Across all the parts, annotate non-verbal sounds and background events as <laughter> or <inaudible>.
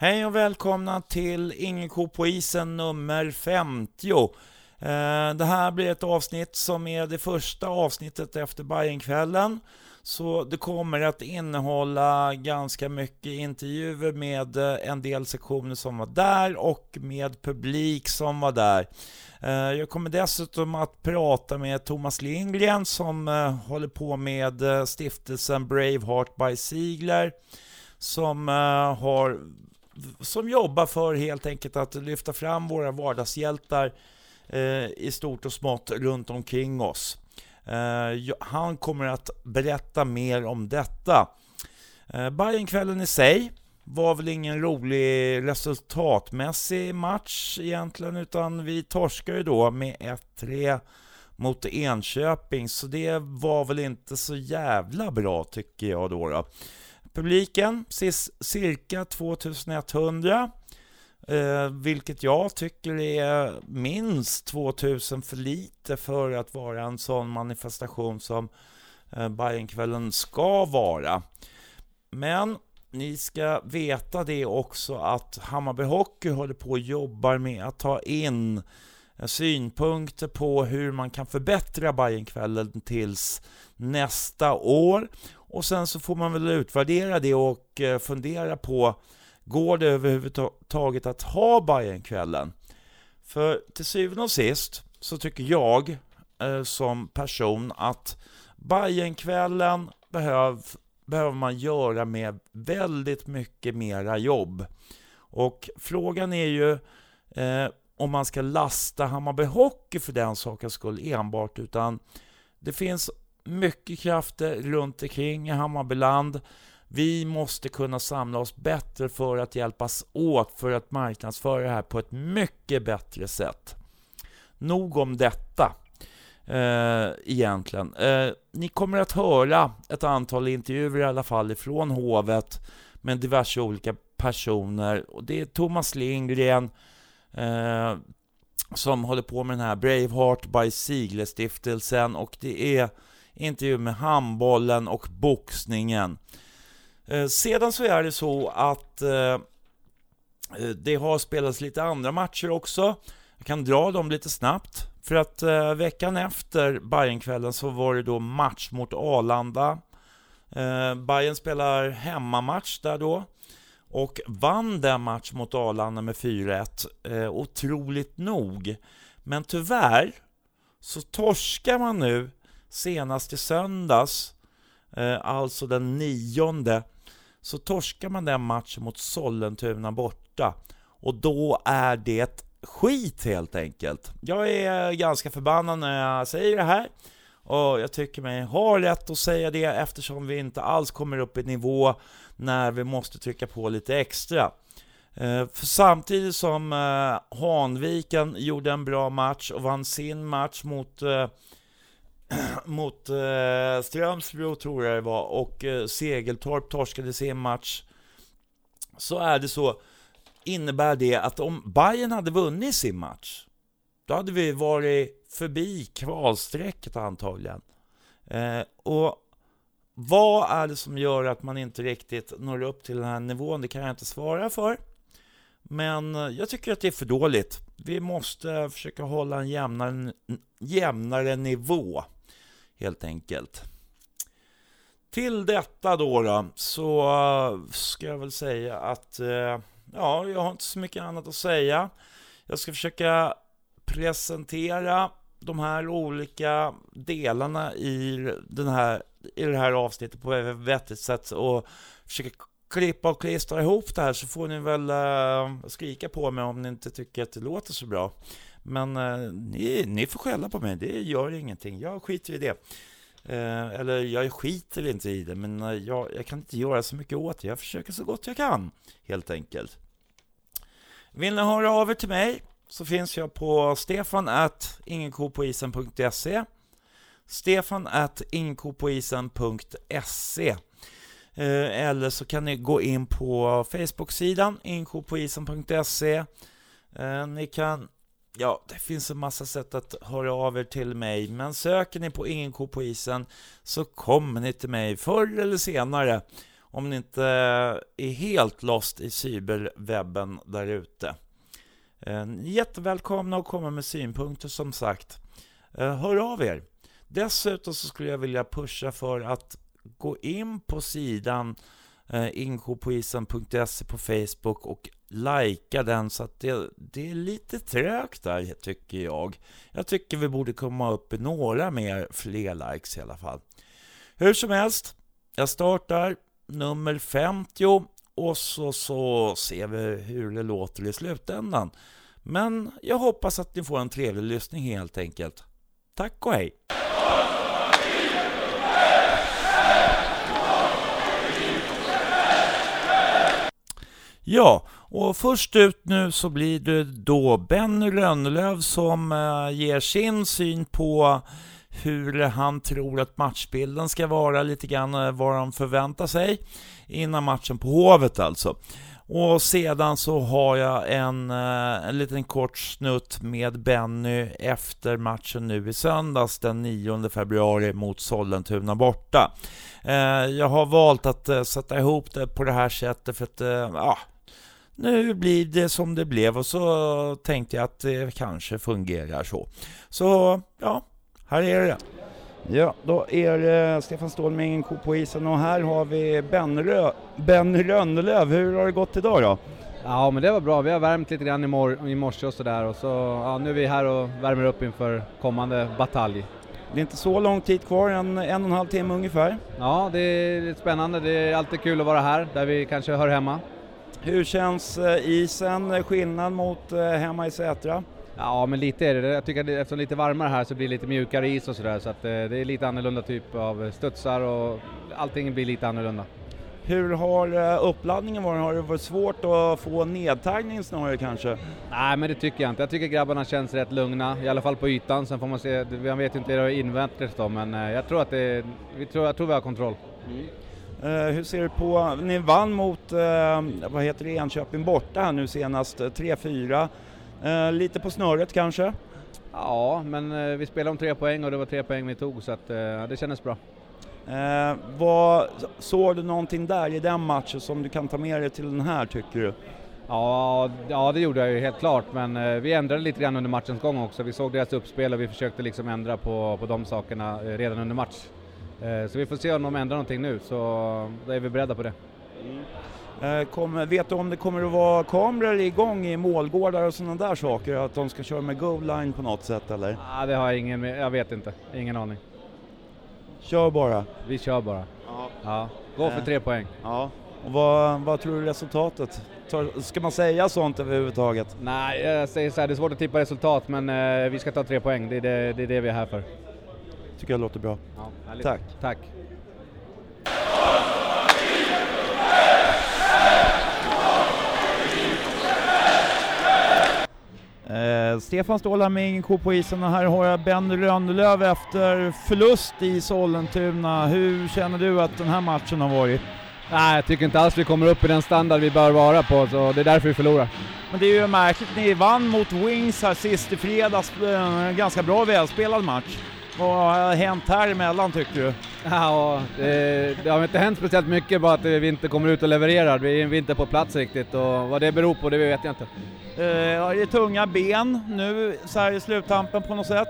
Hej och välkomna till Ingen ko på isen nummer 50. Eh, det här blir ett avsnitt som är det första avsnittet efter Bajenkvällen. Så det kommer att innehålla ganska mycket intervjuer med eh, en del sektioner som var där och med publik som var där. Eh, jag kommer dessutom att prata med Thomas Lindgren som håller på med stiftelsen Braveheart by Ziegler som har som jobbar för helt enkelt att lyfta fram våra vardagshjältar Eh, i stort och smått runt omkring oss. Eh, han kommer att berätta mer om detta. Eh, Bajenkvällen i sig var väl ingen rolig resultatmässig match egentligen, utan vi torskade ju då med 1-3 mot Enköping, så det var väl inte så jävla bra tycker jag då. då. Publiken, cirka 2100, eh, vilket jag tycker är minst 2000 för lite för att vara en sån manifestation som eh, Bajenkvällen ska vara. Men ni ska veta det också att Hammarby Hockey håller på och jobbar med att ta in eh, synpunkter på hur man kan förbättra Bajenkvällen tills nästa år. Och sen så får man väl utvärdera det och eh, fundera på Går det överhuvudtaget att ha Bajenkvällen? För till syvende och sist så tycker jag eh, som person att Bajenkvällen behöv, behöver man göra med väldigt mycket mera jobb. Och frågan är ju eh, om man ska lasta Hammarby Hockey för den sakens skull enbart, utan det finns mycket krafter runt omkring i Hammarbyland. Vi måste kunna samla oss bättre för att hjälpas åt för att marknadsföra det här på ett mycket bättre sätt. Nog om detta eh, egentligen. Eh, ni kommer att höra ett antal intervjuer i alla fall ifrån hovet med diverse olika personer. Och det är Thomas Lindgren eh, som håller på med den här Braveheart by Sigle-stiftelsen och det är intervju med handbollen och boxningen. Eh, sedan så är det så att eh, eh, det har spelats lite andra matcher också. Jag kan dra dem lite snabbt. För att eh, veckan efter Bayernkvällen så var det då match mot Arlanda. Eh, Bayern spelar hemmamatch där då. Och vann den match mot Arlanda med 4-1. Eh, otroligt nog. Men tyvärr så torskar man nu senast i söndags, eh, alltså den nionde, så torskar man den matchen mot Sollentuna borta. Och då är det skit helt enkelt. Jag är ganska förbannad när jag säger det här. Och jag tycker mig ha rätt att säga det eftersom vi inte alls kommer upp i nivå när vi måste trycka på lite extra. Eh, för samtidigt som eh, Hanviken gjorde en bra match och vann sin match mot eh, <clears throat> mot eh, Strömsbro tror jag det var och eh, Segeltorp torskade sin match så är det så innebär det att om Bayern hade vunnit sin match då hade vi varit förbi kvalstrecket antagligen. Eh, och vad är det som gör att man inte riktigt når upp till den här nivån? Det kan jag inte svara för. Men eh, jag tycker att det är för dåligt. Vi måste försöka hålla en jämnare, jämnare nivå, helt enkelt. Till detta då, då så eh, ska jag väl säga att eh, ja, jag har inte så mycket annat att säga. Jag ska försöka presentera de här olika delarna i, den här, i det här avsnittet på ett vettigt sätt och försöka klippa och klistra ihop det här så får ni väl eh, skrika på mig om ni inte tycker att det låter så bra. Men eh, ni, ni får skälla på mig, det gör ingenting. Jag skiter i det. Eh, eller jag skiter inte i det, men eh, jag, jag kan inte göra så mycket åt det. Jag försöker så gott jag kan, helt enkelt. Vill ni höra av er till mig så finns jag på stefan ingenkopoisen.se Stefan at ingenkopoisen.se eh, eller så kan ni gå in på Facebook-sidan inkopoisen.se eh, Ni kan Ja, det finns en massa sätt att höra av er till mig, men söker ni på Ingen ko på isen så kommer ni till mig förr eller senare om ni inte är helt lost i cyberwebben där ute. Eh, jättevälkomna att komma med synpunkter som sagt. Eh, hör av er! Dessutom så skulle jag vilja pusha för att gå in på sidan eh, inkopoisen.se på Facebook och likea den så att det, det är lite trögt där tycker jag. Jag tycker vi borde komma upp i några mer fler likes i alla fall. Hur som helst, jag startar nummer 50 och så, så ser vi hur det låter i slutändan. Men jag hoppas att ni får en trevlig lyssning helt enkelt. Tack och hej! Ja, och först ut nu så blir det då Benny Rönnelöv som eh, ger sin syn på hur han tror att matchbilden ska vara, lite grann eh, vad de förväntar sig innan matchen på Hovet alltså. Och sedan så har jag en, eh, en liten kort snutt med Benny efter matchen nu i söndags den 9 februari mot Sollentuna borta. Jag har valt att sätta ihop det på det här sättet för att, ja, nu blir det som det blev och så tänkte jag att det kanske fungerar så. Så ja, här är det. Ja, då är det Stefan Ståhl med ingen ko på isen och här har vi Ben, Rö ben Rönnelöv. Hur har det gått idag då? Ja men det var bra, vi har värmt lite grann i, mor i morse och sådär och så ja, nu är vi här och värmer upp inför kommande batalj. Det är inte så lång tid kvar, en, en och en halv timme ungefär. Ja, det är spännande, det är alltid kul att vara här där vi kanske hör hemma. Hur känns eh, isen, skillnad mot eh, hemma i Sätra? Ja men lite är det, jag tycker att eftersom det är lite varmare här så blir det lite mjukare is och sådär så att eh, det är lite annorlunda typ av studsar och allting blir lite annorlunda. Hur har uppladdningen varit? Har det varit svårt att få nedtaggning snarare kanske? Nej men det tycker jag inte. Jag tycker grabbarna känns rätt lugna, i alla fall på ytan. Sen får man se, man vet inte hur det är invändigt då men jag tror att det, vi tror, jag tror vi har kontroll. Mm. Uh, hur ser du på, ni vann mot, uh, vad heter det, Enköping borta här nu senast, 3-4. Uh, lite på snöret kanske? Ja, men vi spelade om tre poäng och det var tre poäng vi tog så att det kändes bra. vad, såg du någonting där i den matchen som du kan ta med dig till den här tycker du? Ja, ja det gjorde jag ju helt klart, men vi ändrade lite grann under matchens gång också. Vi såg deras uppspel och vi försökte liksom ändra på, på de sakerna redan under match. Eh, så vi får se om de ändrar någonting nu, så då är vi beredda på det. Mm. Kom, vet du om det kommer att vara kameror igång i målgårdar och sådana där saker? Att de ska köra med goal line på något sätt eller? Ja, det har jag ingen, jag vet inte, ingen aning. Kör bara? Vi kör bara. Ja. ja. Gå för tre poäng. Ja. Och vad, vad tror du resultatet? Ska man säga sånt överhuvudtaget? Nej, jag säger så här, det är svårt att tippa resultat men eh, vi ska ta tre poäng, det är det, det är det vi är här för tycker jag låter bra. Ja, Tack. Tack. Eh, Stefan ingen ko på isen och här har jag Ben Rönnelöv efter förlust i Sollentuna. Hur känner du att den här matchen har varit? Nej, jag tycker inte alls vi kommer upp i den standard vi bör vara på, så det är därför vi förlorar. Men det är ju märkligt, ni vann mot Wings här sist i fredags, en ganska bra välspelad match. Vad har hänt här emellan tycker du? Ja, det, det, har inte hänt speciellt mycket, bara att vi inte kommer ut och levererar. Vi är inte på plats riktigt och vad det beror på, det vet jag inte. Uh, är det tunga ben nu så här i sluttampen på något sätt?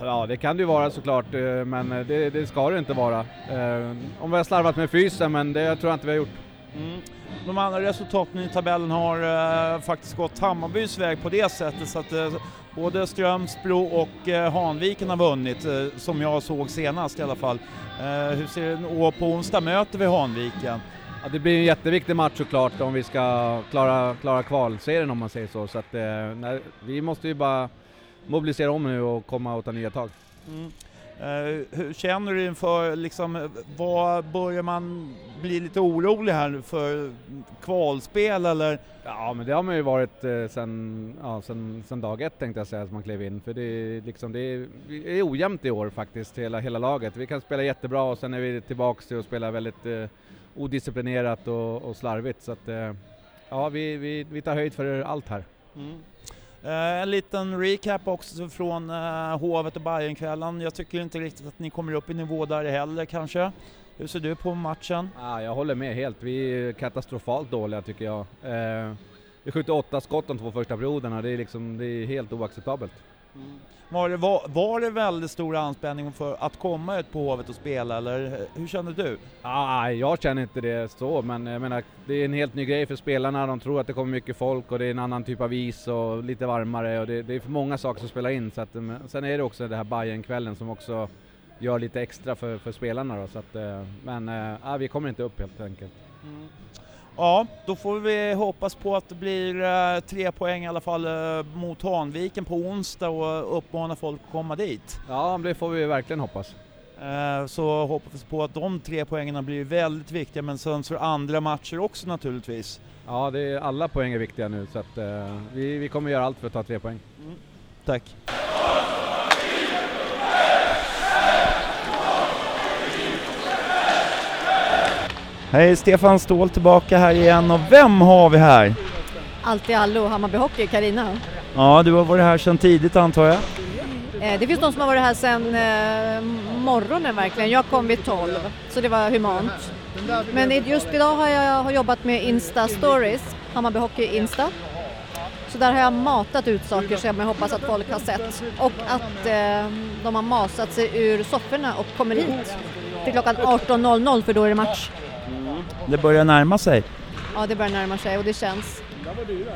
Ja, det kan det ju vara såklart, eh, men det, det ska det inte vara. Uh, om vi har slarvat med fysen, men det tror jag inte vi har gjort. Mm. De andra resultaten i tabellen har uh, faktiskt gått Hammarbys väg på det sättet så att uh, både Strömsbro och uh, Hanviken har vunnit, som jag såg senast i alla fall. hur ser det Och på onsdag möter vi Hanviken. Ja, det blir en jätteviktig match såklart om vi ska klara, klara kvalserien om man säger så. Så att, nej, vi måste ju bara mobilisera om nu och komma och ta nya tag. Mm. Eh, hur känner du inför, liksom, vad börjar man bli lite orolig här för kvalspel eller? Ja men det har man ju varit eh, sen, ja, sen, sen dag ett tänkte jag säga, som man klev in. För det är, liksom, det är, det är ojämnt i år faktiskt, hela, hela laget. Vi kan spela jättebra och sen är vi tillbaks till att spela väldigt eh, odisciplinerat och, och slarvigt. Så att, eh, ja, vi, vi, vi tar höjd för allt här. Mm. Eh, en liten recap också från eh, Hovet och Bajenkvällen. Jag tycker inte riktigt att ni kommer upp i nivå där heller kanske. Hur ser du på matchen? Ah, jag håller med helt. Vi är katastrofalt dåliga tycker jag. Eh, vi skjuter åtta skott de två första perioderna. Det är, liksom, det är helt oacceptabelt. Mm. Var, det, var, var det väldigt stor anspänning för att komma ut på Hovet och spela eller hur kände du? Ah, jag känner inte det så, men jag menar det är en helt ny grej för spelarna. De tror att det kommer mycket folk och det är en annan typ av is och lite varmare och det, det är för många saker som spelar in. Så att, sen är det också det här bayern kvällen som också gör lite extra för, för spelarna då, så att, eh, men äh, vi kommer inte upp helt enkelt. Mm. Ja, då får vi hoppas på att det blir eh, tre poäng i alla fall eh, mot Hanviken på onsdag och uppmana folk att komma dit. Ja, det får vi verkligen hoppas. Eh, så hoppas vi på att de tre poängen blir väldigt viktiga, men sen för andra matcher också naturligtvis. Ja, det är, alla poäng är viktiga nu, så att, eh, vi, vi kommer göra allt för att ta tre poäng. Mm. Tack. Hej, Stefan Ståhl tillbaka här igen och vem har vi här? Allt i allo, Hammarby Hockey, Karina. Ja, du har varit här sedan tidigt antar jag? Eh, det finns de som har varit här sedan eh, morgonen verkligen. Jag kom vid 12, så det var humant. Men just idag har jag jobbat med Insta Stories, Hammarby Hockey Insta. Så där har jag matat ut saker som jag hoppas att folk har sett och att eh, de har masat sig ur sofforna och kommer hit till klockan 18.00 för då är det match. Det börjar närma sig. Ja, det börjar närma sig och det känns.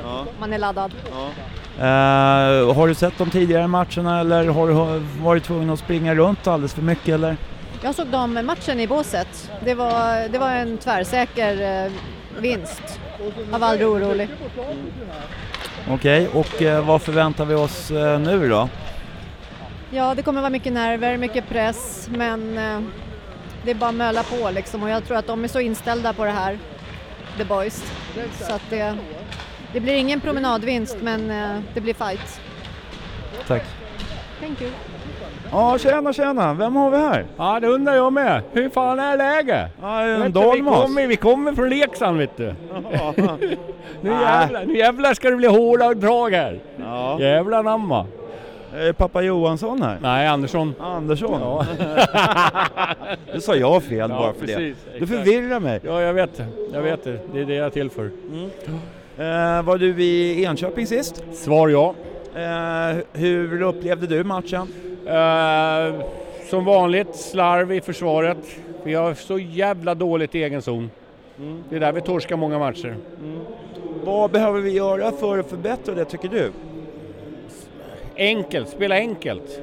Ja. Man är laddad. Ja. Uh, har du sett de tidigare matcherna eller har du varit tvungen att springa runt alldeles för mycket eller? Jag såg dem matchen i båset. Det var, det var en tvärsäker uh, vinst. Jag var aldrig orolig. Okej, okay, och uh, vad förväntar vi oss nu då? Ja, det kommer vara mycket nerver, mycket press, men det är bara att möla på liksom och jag tror att de är så inställda på det här, the boys. Så att det, det blir ingen promenadvinst men eh, det blir fight. Tack. Thank you. Ja, tjena tjena, vem har vi här? Ja, det undrar jag med. Hur fan är läget? Ja, en Dalmas. Vi kommer, vi kommer från Leksand vet du. <laughs> nu, jävlar, nu jävlar ska det bli hårda drag här. Ja. Jävlar namma. Är pappa Johansson här? Nej, Andersson. Andersson? Ja. <laughs> det sa jag fel ja, bara för precis, det. Du förvirrar mig. Ja, jag vet det. Jag vet det. Det är det jag är till för. Mm. Uh, var du i Enköping sist? Svar ja. Uh, hur upplevde du matchen? Uh, som vanligt, slarv i försvaret. Vi har så jävla dåligt i egen zon. Mm. Det är där vi torskar många matcher. Mm. Vad behöver vi göra för att förbättra det tycker du? Enkelt, spela enkelt.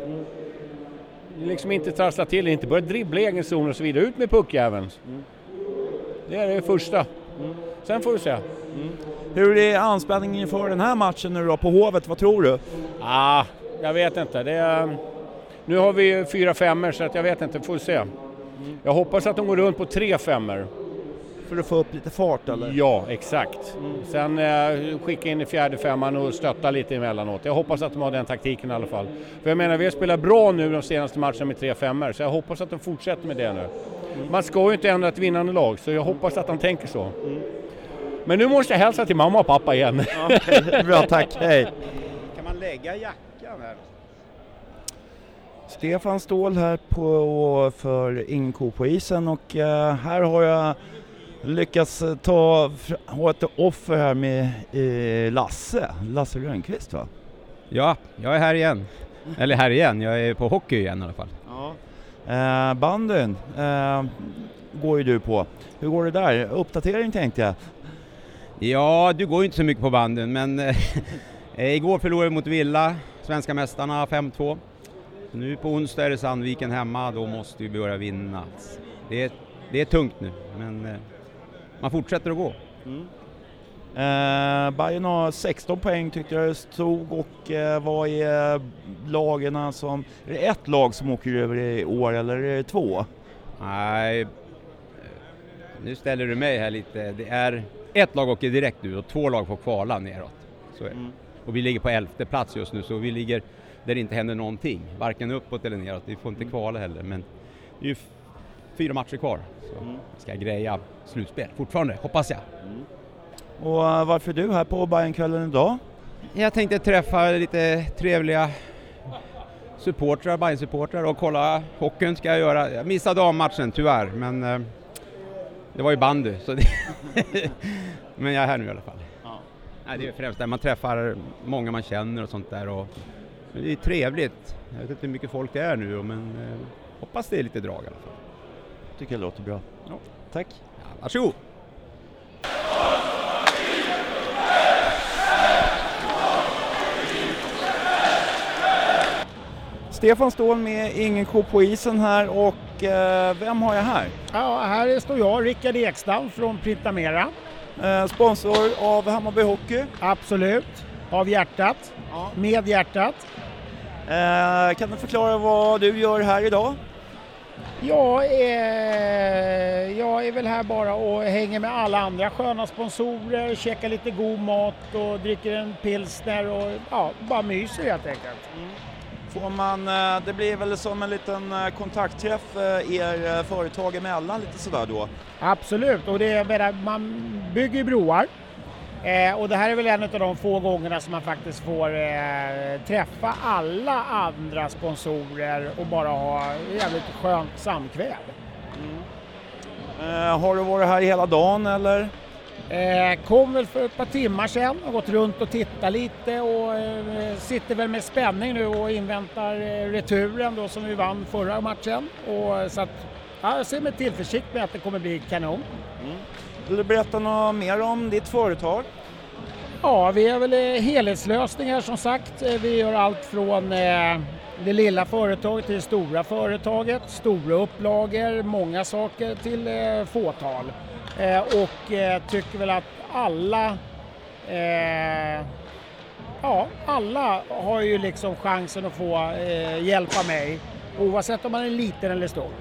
Liksom inte trassla till inte börja dribbla i egen zon och så vidare. Ut med puckjäveln. Det är det första. Sen får vi se. Hur är anspänningen inför den här matchen nu då på Hovet, vad tror du? Ah, jag vet inte. Det är, nu har vi fyra femmor så att jag vet inte, får se. Jag hoppas att de går runt på tre femmor. För att få upp lite fart eller? Ja, exakt. Mm. Sen eh, skicka in i fjärde femman och stötta lite emellanåt. Jag hoppas att de har den taktiken i alla fall. För jag menar, vi har spelat bra nu de senaste matcherna med tre femmor, så jag hoppas att de fortsätter med det nu. Mm. Man ska ju inte ändra ett vinnande lag, så jag hoppas att han tänker så. Mm. Men nu måste jag hälsa till mamma och pappa igen. Ja, bra, tack. Hej. Kan man lägga jackan här? Stefan Ståhl här på, för Inko på isen och uh, här har jag lyckats eh, ta, ha ett offer här med eh, Lasse, Lasse Rönnqvist va? Ja, jag är här igen. Eller här igen, jag är på hockey igen i alla fall. Ja. Eh, bandyn eh, går ju du på. Hur går det där? Uppdatering tänkte jag. Ja, du går ju inte så mycket på banden men <laughs> eh, igår förlorade vi mot Villa, svenska mästarna 5-2. Nu på onsdag är det Sandviken hemma, då måste vi börja vinna. Det är, det är tungt nu, men eh, man fortsätter att gå. Mm. Eh, Bayern har 16 poäng tyckte jag stod och eh, vad är lagen som, är det ett lag som åker över i år eller är det två? Nej, eh, nu ställer du mig här lite. Det är ett lag åker direkt nu och två lag får kvala neråt. Så är det. Mm. Och vi ligger på elfte plats just nu så vi ligger där det inte händer någonting. Varken uppåt eller neråt. Vi får inte kvala heller men det är ju fyra matcher kvar. Så Mm. ska greja slutspel fortfarande, hoppas jag. Och eh, varför är du här på Bajenkvällen idag? Jag tänkte träffa lite trevliga supportrar, Bayern-supportrar och kolla hockeyn ska jag göra. Jag missade dammatchen tyvärr men eh, det var ju bandy så <laughs> men jag är här nu i alla fall. Nej, det är främst där man träffar många man känner och sånt där och det är trevligt. Jag vet inte hur mycket folk det är nu men eh, hoppas det är lite drag i alla fall. Tycker jag låter bra. Tack. Ja, varsågod! Stefan Ståhl med Ingen ko på isen här och eh, vem har jag här? Ja, här står jag, Rickard Ekstam från Printamera. Eh, sponsor av Hammarby Hockey. Absolut. Av hjärtat. Ja. Med hjärtat. Eh, kan du förklara vad du gör här idag? Jag är, jag är väl här bara och hänger med alla andra sköna sponsorer, käkar lite god mat och dricker en pilsner och ja, bara myser helt enkelt. Får man, eh, det blir väl som en liten eh, kontaktträff eh, er eh, företag emellan lite sådär då? Absolut, och det är, man bygger broar. Eh, och det här är väl en av de få gångerna som man faktiskt får eh, träffa alla andra sponsorer och bara ha jävligt skönt samkväm. Eh, har du varit här hela dagen eller? Eh, kom väl för ett par timmar sedan och gått runt och tittat lite och eh, sitter väl med spänning nu och inväntar eh, returen då som vi vann förra matchen. Och, så att, ja, jag ser med tillförsikt med att det kommer bli kanon. Vill du berätta något mer om ditt företag? Ja, vi är väl eh, helhetslösningar som sagt. Eh, vi gör allt från eh, det lilla företaget till det stora företaget, stora upplagor, många saker till fåtal. Och tycker väl att alla Ja, alla har ju liksom chansen att få eh, hjälpa mig oavsett om man är liten eller stor.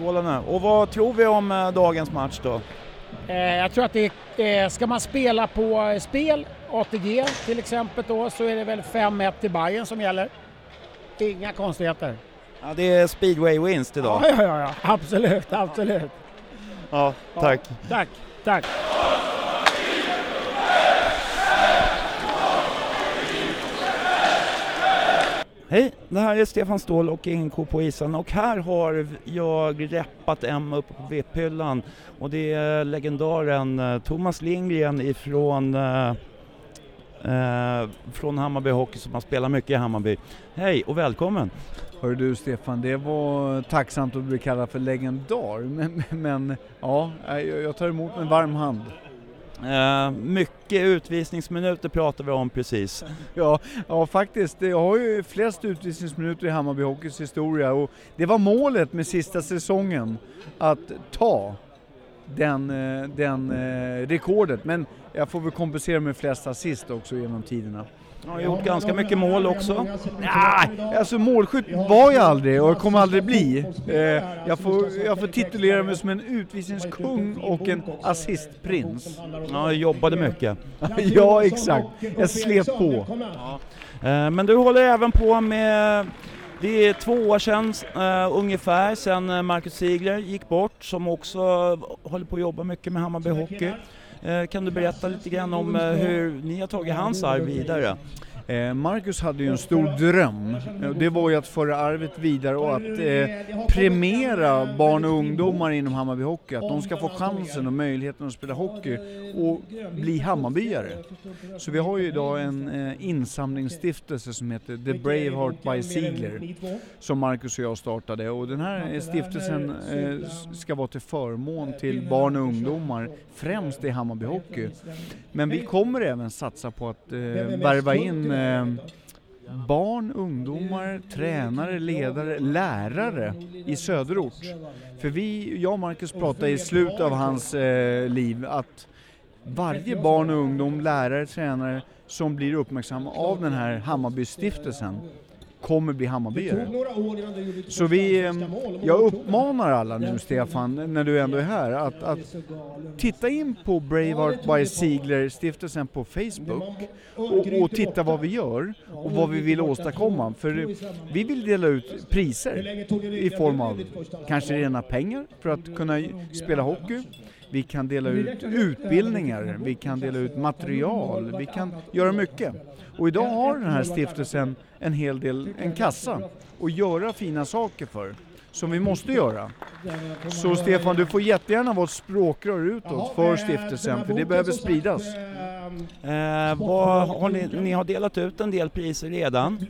Strålande. Och vad tror vi om eh, dagens match då? Eh, jag tror att det är, eh, ska man spela på spel, ATG till exempel då, så är det väl 5-1 till Bayern som gäller. Inga konstigheter. Ja, det är speedway vinst idag. Ja, ja, ja, ja. absolut, absolut. Ja, tack. Tack, tack. Hej, det här är Stefan Ståhl och Ingen ko på isen och här har jag reppat en uppe på VIP-hyllan och det är legendaren eh, Thomas Lindgren ifrån eh, eh, från Hammarby Hockey som har spelat mycket i Hammarby. Hej och välkommen! Hör du Stefan, det var tacksamt att bli kallad för legendar, men, men ja, jag tar emot med varm hand. Eh, mycket utvisningsminuter pratar vi om precis. <laughs> Ja, ja faktiskt, jag har ju flest utvisningsminuter i Hammarby Hockeys historia och det var målet med sista säsongen, att ta den, eh, den eh, rekordet. Men jag får väl kompensera med flest assist också genom tiderna. Jag har gjort ganska mycket mål också. Nej, alltså målskytt var jag aldrig och kommer aldrig bli. Eh, jag, får, jag får titulera mig som en utvisningskung och en assistprins. Ja, jag jobbade mycket. <laughs> ja, exakt. Jag slet på. Eh, Men du håller även på med, det är två år sedan uh, ungefär sedan eh, Marcus Ziegler gick bort som också håller på att jobba mycket med Hammarby Hockey. Uh, Kan du berätta lite grann om uh, hur ni har tagit hans arv vidare? Eh, Marcus hade ju en stor dröm. Eh, det var ju att föra arvet vidare och att eh, premiera barn och ungdomar inom Hammarby Hockey. Att de ska få chansen och möjligheten att spela hockey och bli Hammarbyare. Så vi har ju idag en eh, insamlingsstiftelse som heter The Braveheart by Ziegler. Som Marcus och jag startade och den här eh, stiftelsen eh, ska vara till förmån till barn och ungdomar, främst i Hammarby Hockey. Men vi kommer även satsa på att eh, värva in eh, barn, ungdomar, tränare, ledare, lärare i söderort. För vi, jag och Marcus pratade i slutet av hans eh, liv att varje barn och ungdom, lärare, tränare som blir uppmärksamma av den här Hammarbystiftelsen kommer bli Hammarbyare. Så vi, eh, jag uppmanar alla nu Stefan, när du ändå är här, att, att titta in på Braveheart by Ziegler-stiftelsen på Facebook och, och titta vad vi gör och vad vi vill åstadkomma. För vi vill dela ut priser i form av kanske rena pengar för att kunna spela hockey. Vi kan dela ut utbildningar, vi kan dela ut material, vi kan göra mycket. Och idag har den här stiftelsen en hel del, en kassa, att göra fina saker för som vi måste göra. Så Stefan, du får jättegärna vara ett språkrör utåt för stiftelsen, för det behöver spridas. Eh, vad har ni, ni har delat ut en del priser redan.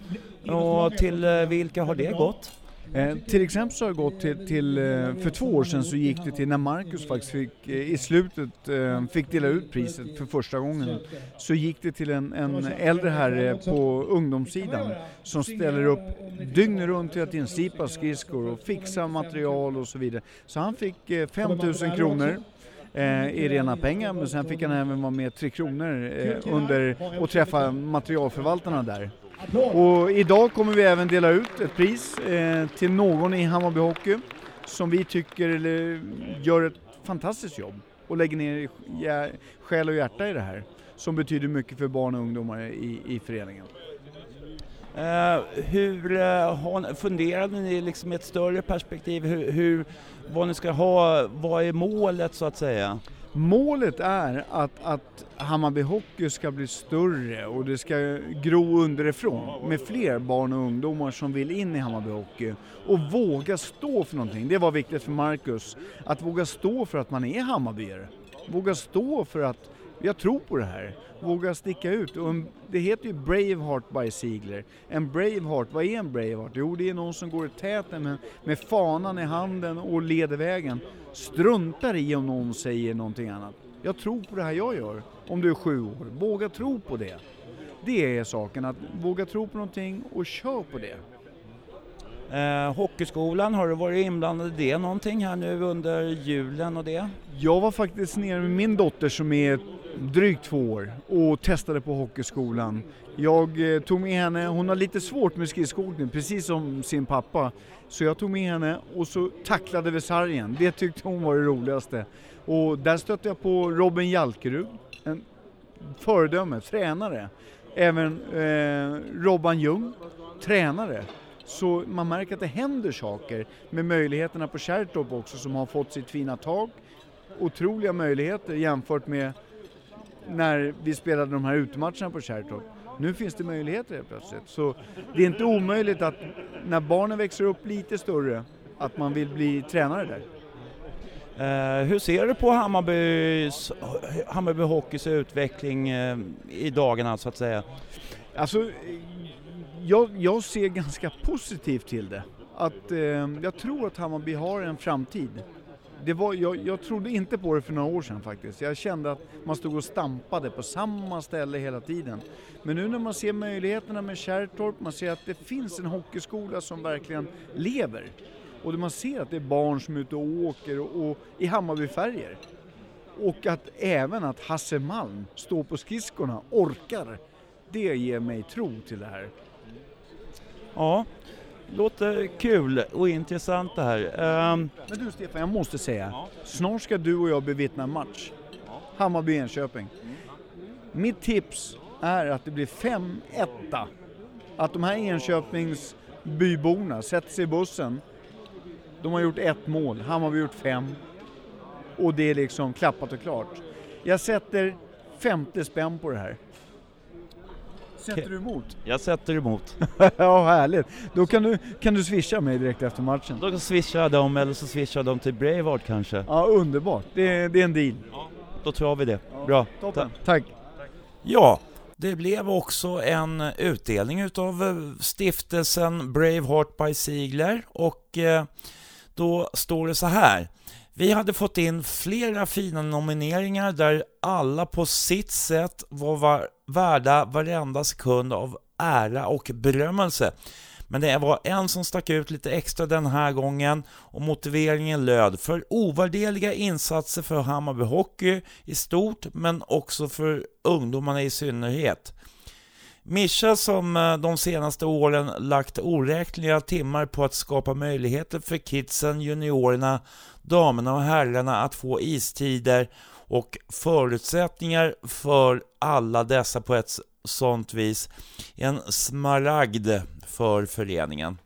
Och till eh, vilka har det gått? Eh, till exempel så har det gått till, till eh, för två år sedan så gick det till när Marcus faktiskt fick eh, i slutet eh, fick dela ut priset för första gången. Så gick det till en, en äldre herre på ungdomssidan som ställer upp dygnet runt till att insipa skridskor och fixa material och så vidare. Så han fick eh, 5000 kronor eh, i rena pengar men sen fick han även vara med Tre Kronor under och träffa materialförvaltarna där. Och idag kommer vi även dela ut ett pris eh, till någon i Hammarby Hockey som vi tycker eller, gör ett fantastiskt jobb och lägger ner ja, själ och hjärta i det här som betyder mycket för barn och ungdomar i, i föreningen. Uh, hur uh, har, funderade ni liksom i ett större perspektiv hur, hur, vad ni ska ha, vad är målet så att säga? Målet är att, att Hammarby Hockey ska bli större och det ska gro underifrån med fler barn och ungdomar som vill in i Hammarby Hockey och våga stå för någonting. Det var viktigt för Marcus, att våga stå för att man är Hammarbyare. Våga stå för att jag tror på det här. Våga sticka ut. Och en, det heter ju Braveheart by Ziegler. En Braveheart, vad är en Braveheart? Jo, det är någon som går i täten med, med fanan i handen och leder vägen. Struntar i om någon säger någonting annat. Jag tror på det här jag gör. Om du är sju år, våga tro på det. Det är saken, att våga tro på någonting och kör på det. Eh, hockeyskolan, har du varit inblandad i det någonting här nu under julen och det? Jag var faktiskt nere med min dotter som är drygt två år och testade på hockeyskolan. Jag eh, tog med henne, hon har lite svårt med skridskoåkning precis som sin pappa. Så jag tog med henne och så tacklade vi sargen. Det tyckte hon var det roligaste. Och där stötte jag på Robin Jalkerud, en föredöme, tränare. Även eh, Robban Ljung, tränare. Så man märker att det händer saker med möjligheterna på Kärrtorp också som har fått sitt fina tak. Otroliga möjligheter jämfört med när vi spelade de här utematcherna på Kärrtorp. Nu finns det möjligheter helt plötsligt. Så det är inte omöjligt att när barnen växer upp lite större, att man vill bli tränare där. Eh, hur ser du på Hammarbys, Hammarby Hockeys utveckling eh, i dagarna så att säga? Alltså, jag, jag ser ganska positivt till det. Att, eh, jag tror att Hammarby har en framtid. Det var, jag, jag trodde inte på det för några år sedan faktiskt. Jag kände att man stod och stampade på samma ställe hela tiden. Men nu när man ser möjligheterna med Kärrtorp, man ser att det finns en hockeyskola som verkligen lever. Och man ser att det är barn som är ute och åker och, och i Hammarbyfärger. Och att även att Hasse Malm står på skridskorna, orkar. Det ger mig tro till det här. Ja, låter kul och intressant det här. Um, Men du Stefan, jag måste säga, snart ska du och jag bevittna en match. Hammarby-Enköping. Mitt tips är att det blir 5-1. Att de här Enköpings byborna sätter sig i bussen. De har gjort ett mål, Hammarby har gjort fem. Och det är liksom klappat och klart. Jag sätter 50 spänn på det här. Sätter du emot? jag sätter emot. <laughs> ja, härligt. Då kan du, kan du swisha mig direkt efter matchen. Då swishar jag dem eller så swishar jag dem till Braveheart kanske. Ja, underbart. Det, det är en deal. Då tror vi det. Bra. Toppen. Tack. Ja, det blev också en utdelning utav eh, stiftelsen Braveheart by Ziegler och eh, då står det så här. Vi hade fått in flera fina nomineringar där alla på sitt sätt var värda varenda sekund av ära och berömmelse. Men det var en som stack ut lite extra den här gången och motiveringen löd för ovärderliga insatser för Hammarby Hockey i stort men också för ungdomarna i synnerhet. Mischa som eh, de senaste åren lagt oräkneliga timmar på att skapa möjligheter för kidsen, juniorerna, damerna och herrarna att få istider och förutsättningar för alla dessa på ett sånt vis en smaragd för föreningen.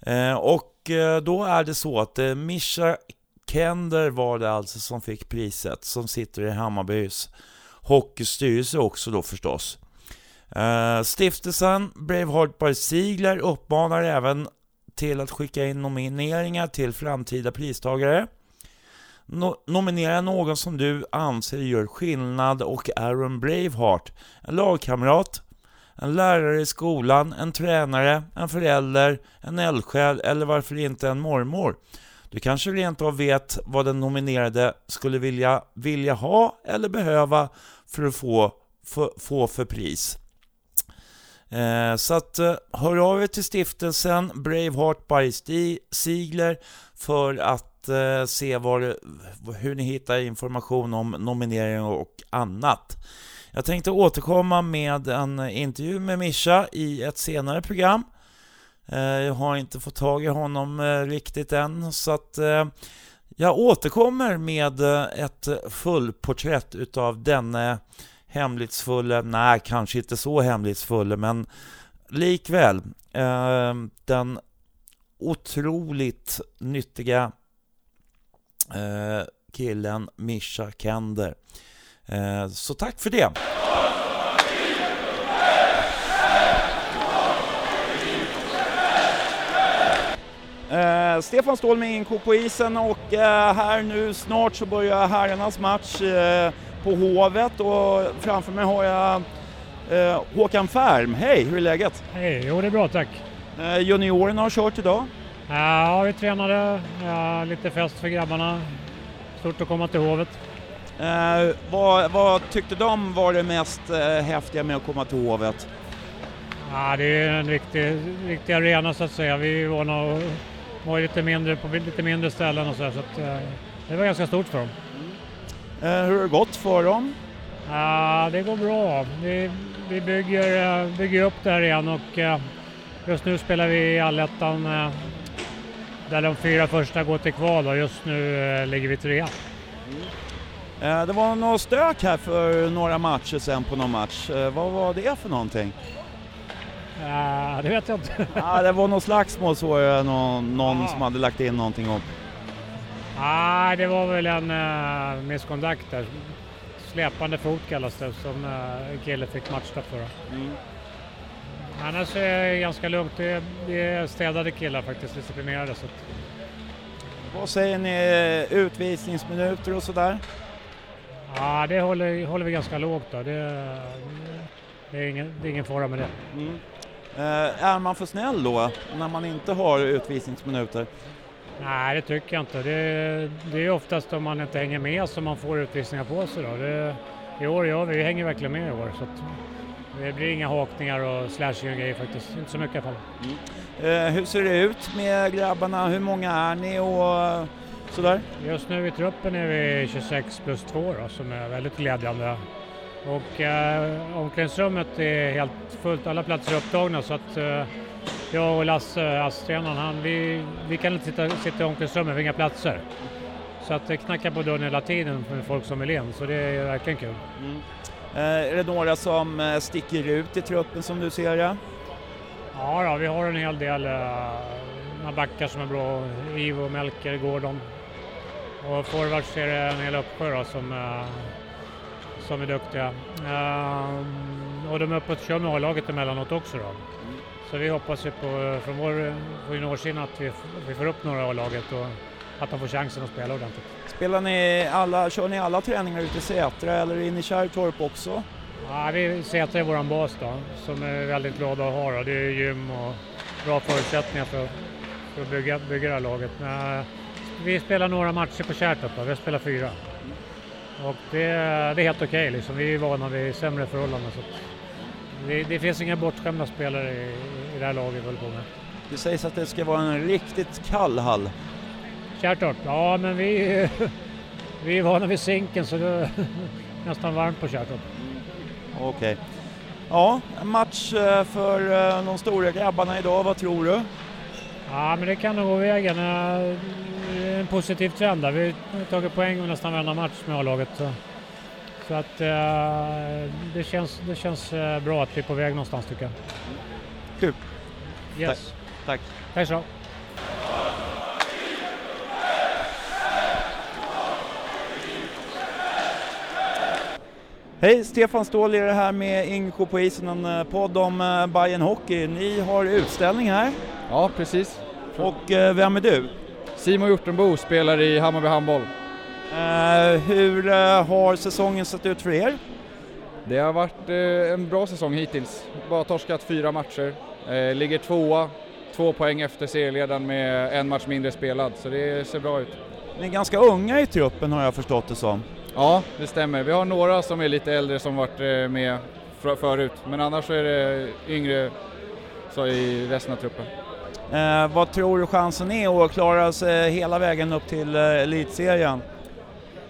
Eh, och eh, då är det så att Mischa Kender var det alltså som fick priset, som sitter i Hammarbys hockeystyrelse också då förstås. Eh, stiftelsen Braveheart by Ziegler uppmanar även till att skicka in nomineringar till framtida pristagare. No nominera någon som du anser gör skillnad och är en Braveheart, en lagkamrat, en lärare i skolan, en tränare, en förälder, en eldsjäl eller varför inte en mormor. Du kanske rent av vet vad den nominerade skulle vilja, vilja ha eller behöva för att få för, få för pris. Eh, så att eh, hör av er till stiftelsen Braveheart by Sigler för att eh, se var, hur ni hittar information om nominering och annat. Jag tänkte återkomma med en intervju med Mischa i ett senare program. Eh, jag har inte fått tag i honom eh, riktigt än, så att eh, jag återkommer med ett fullporträtt utav denne hemlighetsfulle, nej kanske inte så hemlighetsfulle, men likväl ehm, den otroligt nyttiga eh, killen Mischa Kender. Eh, så tack för det! Eh, Stefan Ståhl med Inko på isen och eh, här nu snart så börjar herrarnas match eh, på Hovet och framför mig har jag eh, Håkan Färm. Hej, hur är läget? Hej, jo det är bra tack. Eh, juniorerna har kört idag? Ja, vi tränade, ja, lite fest för grabbarna. Stort att komma till Hovet. Eh, vad, vad, tyckte de var det mest eh, häftiga med att komma till Hovet? Ja, det är en riktig, riktig arena så att säga. Vi är vana vara lite mindre, på lite mindre ställen och så, så att, eh, det var ganska stort för dem. Mm. hur har det gått för dem? Ja, det går bra. Vi, vi bygger, eh, bygger upp det här igen och eh, just nu spelar vi i allettan där de fyra första går till kval och just nu ligger vi trea. Mm. Det var något stök här för några matcher sen på någon match. Vad var det för någonting? Ja, det vet jag inte. <laughs> ja, det var något slagsmål såg jag någon, någon som hade lagt in någonting om. Nej, det var väl en uh, misconduct där. Släpande fot kallas det, som uh, en kille fick matchstraff för. Mm. Annars är det ganska lugnt. Det, är städade killar faktiskt, disciplinerade. Så. Vad säger ni, utvisningsminuter och sådär? Ja, det håller, håller vi ganska lågt då. Det, det, är, ingen, det är ingen fara med det. Mm. Eh, är man för snäll då, när man inte har utvisningsminuter? Nej, det tycker jag inte. Det, det är oftast om man inte hänger med som man får utvisningar på sig. Då. Det, I år gör vi, vi hänger verkligen med i år. Så det blir inga hakningar och slashing och grejer faktiskt. Inte så mycket i alla fall. Mm. Eh, hur ser det ut med grabbarna? Hur många är ni? Och sådär? Just nu i truppen är vi 26 plus 2 då, som är väldigt glädjande. Och eh, omklädningsrummet är helt fullt, alla platser är upptagna så att eh, jag och Lasse, ASS-tränaren, han, vi, vi kan inte sitta, sitta i omklädningsrummet, vi har inga platser. Så att det knackar på dörren hela tiden för folk som vill in, så det är verkligen kul. Mm. Eh, är det några som eh, sticker ut i truppen som du ser det? Ja, då, vi har en hel del uh, backar som är bra. Ivo, Melker, Gordon. Och forwards är det en hel uppsjö som, uh, som är duktiga. Uh, och de är uppe och kör med A-laget emellanåt också då. Så vi hoppas ju på, från vår juniorsidan att vi, vi får upp några A-laget och att de får chansen att spela ordentligt. Spelar ni alla, kör ni alla träningar ute i Sätra eller in i Kärrtorp också? Ja, vi, Sätra är vår bas då, som är väldigt glada att ha. Då. Det är gym och bra förutsättningar för, för att bygga, bygga det här laget. Men, vi spelar några matcher på Kärrtorp, vi har spelat fyra. Och det, det är helt okej, okay, liksom. vi är vana vid sämre förhållanden. Så det, det finns inga bortskämda spelare i, i det här laget vi håller på med. Det sägs att det ska vara en riktigt kall hall. Kärrtorp, ja men vi, vi är vana vid sinken så det är <laughs> nästan varmt på Kärrtorp. Okej. Ja, en match eh, för eh, de stora grabbarna idag, vad tror du? Ja men det kan nog gå vägen. En positiv trend där. Vi har tagit poäng i nästan varenda match med A-laget. Så, så att eh, det känns, det känns eh, bra att vi är på väg någonstans tycker jag. Kul. Yes. Tack. Tack så. Hej, Stefan Ståhl är det här med Inko på isen, en eh, podd om eh, Bayern Hockey. Ni har utställning här Ja, precis. och vem är du? Simon Hjortenbo spelar i Hammarby Handboll. Eh, hur eh, har säsongen sett ut för er? Det har varit eh, en bra säsong hittills. Bara torskat fyra matcher. Ligger tvåa, två poäng efter serieledaren med en match mindre spelad, så det ser bra ut. Ni är ganska unga i truppen har jag förstått det som. Ja, det stämmer. Vi har några som är lite äldre som varit med förut, men annars så är det yngre så i resten av truppen. Eh, vad tror du chansen är att klara sig hela vägen upp till eh, elitserien?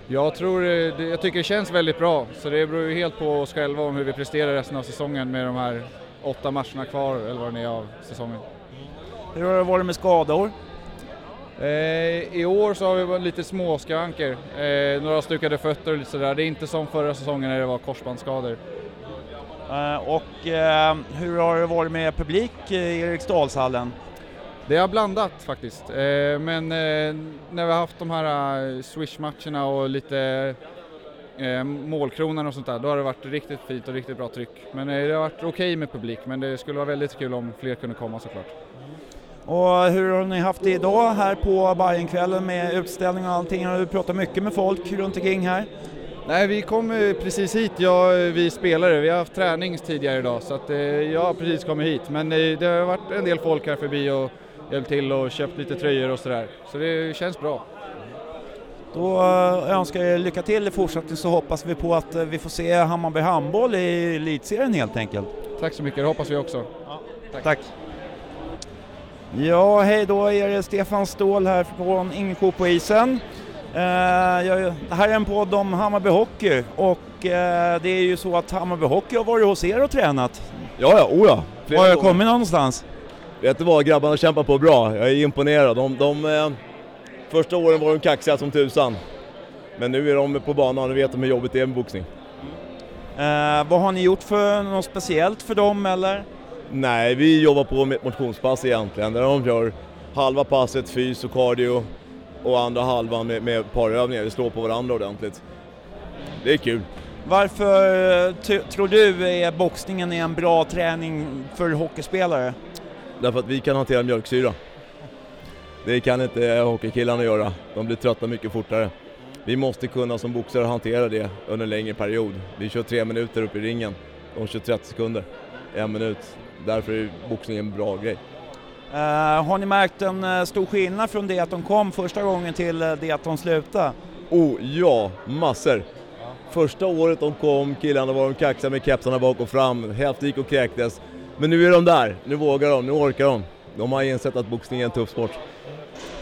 Jag tror, eh, jag tycker det känns väldigt bra, så det beror ju helt på oss själva om hur vi presterar resten av säsongen med de här åtta matcherna kvar, eller vad det är av säsongen. Hur har det varit med skador? Eh, I år så har vi lite småskavanker, eh, några stukade fötter och lite sådär. Det är inte som förra säsongen när det var korsbandsskador. Eh, och hur har det varit med publik i Eriksdalshallen? Det har blandat faktiskt, eh, men eh, när vi har haft de här eh, Swish-matcherna och lite målkronan och sånt där, då har det varit riktigt fint och riktigt bra tryck. Men det har varit okej med publik, men det skulle vara väldigt kul om fler kunde komma såklart. Och hur har ni haft det idag här på Bajenkvällen med utställning och allting? Har du pratat mycket med folk runt omkring här? Nej, vi kom precis hit, jag, vi spelare. Vi har haft träning tidigare idag så att, jag har precis kommit hit. Men det har varit en del folk här förbi och hjälpt till och köpt lite tröjor och sådär. Så det känns bra. Då eh, önskar jag lycka till i fortsättningen så hoppas vi på att eh, vi får se Hammarby handboll i elitserien helt enkelt. Tack så mycket, det hoppas vi också. Tack. Ja, hej då är det Stefan Ståhl här från Ingeko på isen. Eh, jag, det här är en podd om Hammarby Hockey och eh, det är ju så att Hammarby Hockey har varit hos er och tränat. Ja, ja, oh ja. Har jag gånger. kommit någonstans? Vet du vad, grabbarna kämpar på bra. Jag är imponerad. De, de, eh, första åren var de kaxiga som tusan. Men nu är de på banan och vet de hur jobbigt det är med boxning. Eh, vad har ni gjort för något speciellt för dem eller? Nej, vi jobbar på med ett motionspass egentligen, där de gör halva passet fys och cardio och andra halvan med, med parövningar. Vi slår på varandra ordentligt. Det är kul. Varför eh, tror du är boxningen är en bra träning för hockeyspelare? Därför att vi kan hantera mjölksyra. Det kan inte hockeykillarna göra. De blir trötta mycket fortare. Vi måste kunna som boxare hantera det under en längre period. Vi kör tre minuter upp i ringen. De kör 30 sekunder. En minut. Därför är boxning en bra grej. Eh, har ni märkt en eh, stor skillnad från det att de kom första gången till eh, det att de slutade? Oh ja, massor! Första året de kom, killarna var de kaxiga med kepsarna bak och fram. Hälften gick och kräktes. Men nu är de där. Nu vågar de, nu orkar de. De har insett att boxning är en tuff sport.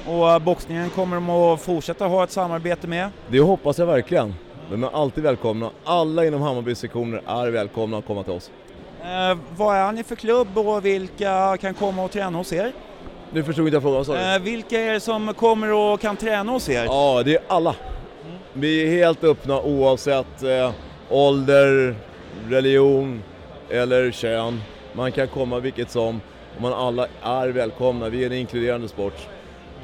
Och eh, boxningen kommer de att fortsätta ha ett samarbete med? Det hoppas jag verkligen. De är alltid välkomna. Alla inom Hammarbys sektioner är välkomna att komma till oss. Eh, vad är ni för klubb och vilka kan komma och träna hos er? Nu förstod inte jag frågan, du? Eh, vilka är det som kommer och kan träna hos er? Ja, det är alla. Vi är helt öppna oavsett eh, ålder, religion eller kön. Man kan komma vilket som och man alla är välkomna. Vi är en inkluderande sport.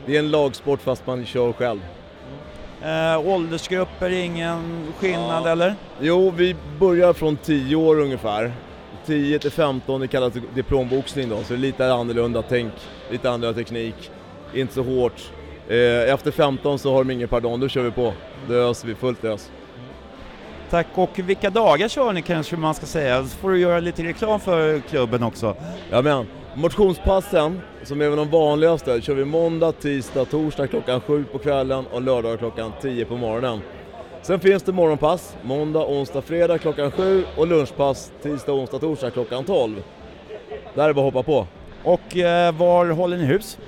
Det är en lagsport fast man kör själv. Eh, åldersgrupper, ingen skillnad Ja. eller? Jo, vi börjar från 10 år ungefär. 10 till 15, det kallas diplomboxning då, så det är lite annorlunda tänk, lite annorlunda teknik, inte så hårt. Eh, Efter 15 så har de ingen pardon, då kör vi på. Då öser vi fullt ös. Tack, och vilka dagar kör ni kanske man ska säga? Så får du göra lite reklam för klubben också. Ja men, motionspassen, som är de vanligaste, kör vi måndag, tisdag, torsdag klockan 7 på kvällen och lördag klockan 10 på morgonen. Sen finns det morgonpass måndag, onsdag, fredag klockan 7 och lunchpass tisdag, onsdag, torsdag klockan 12. Där är bara att hoppa på. Och eh, var håller ni hus?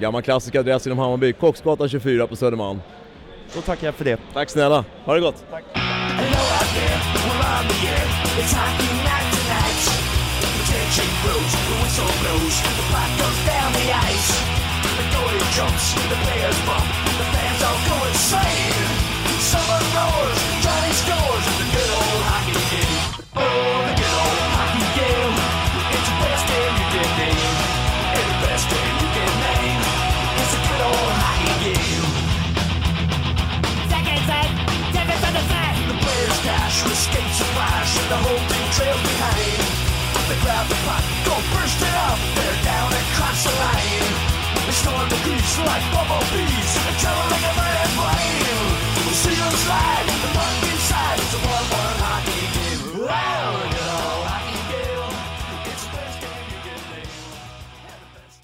Gammal klassisk adress inom Hammarby, Kocksgatan 24 på Södermalm. Då tackar jag för det. Tack snälla, ha det gott! Hello out there, we're on the air. It's hockey night tonight. Attention grows, the whistle blows, the puck goes down the ice. The goalie jumps, the players bump, the bursting up, they're down across the line. They storm the beach like bumblebees, traveling a man in blame. See them slide.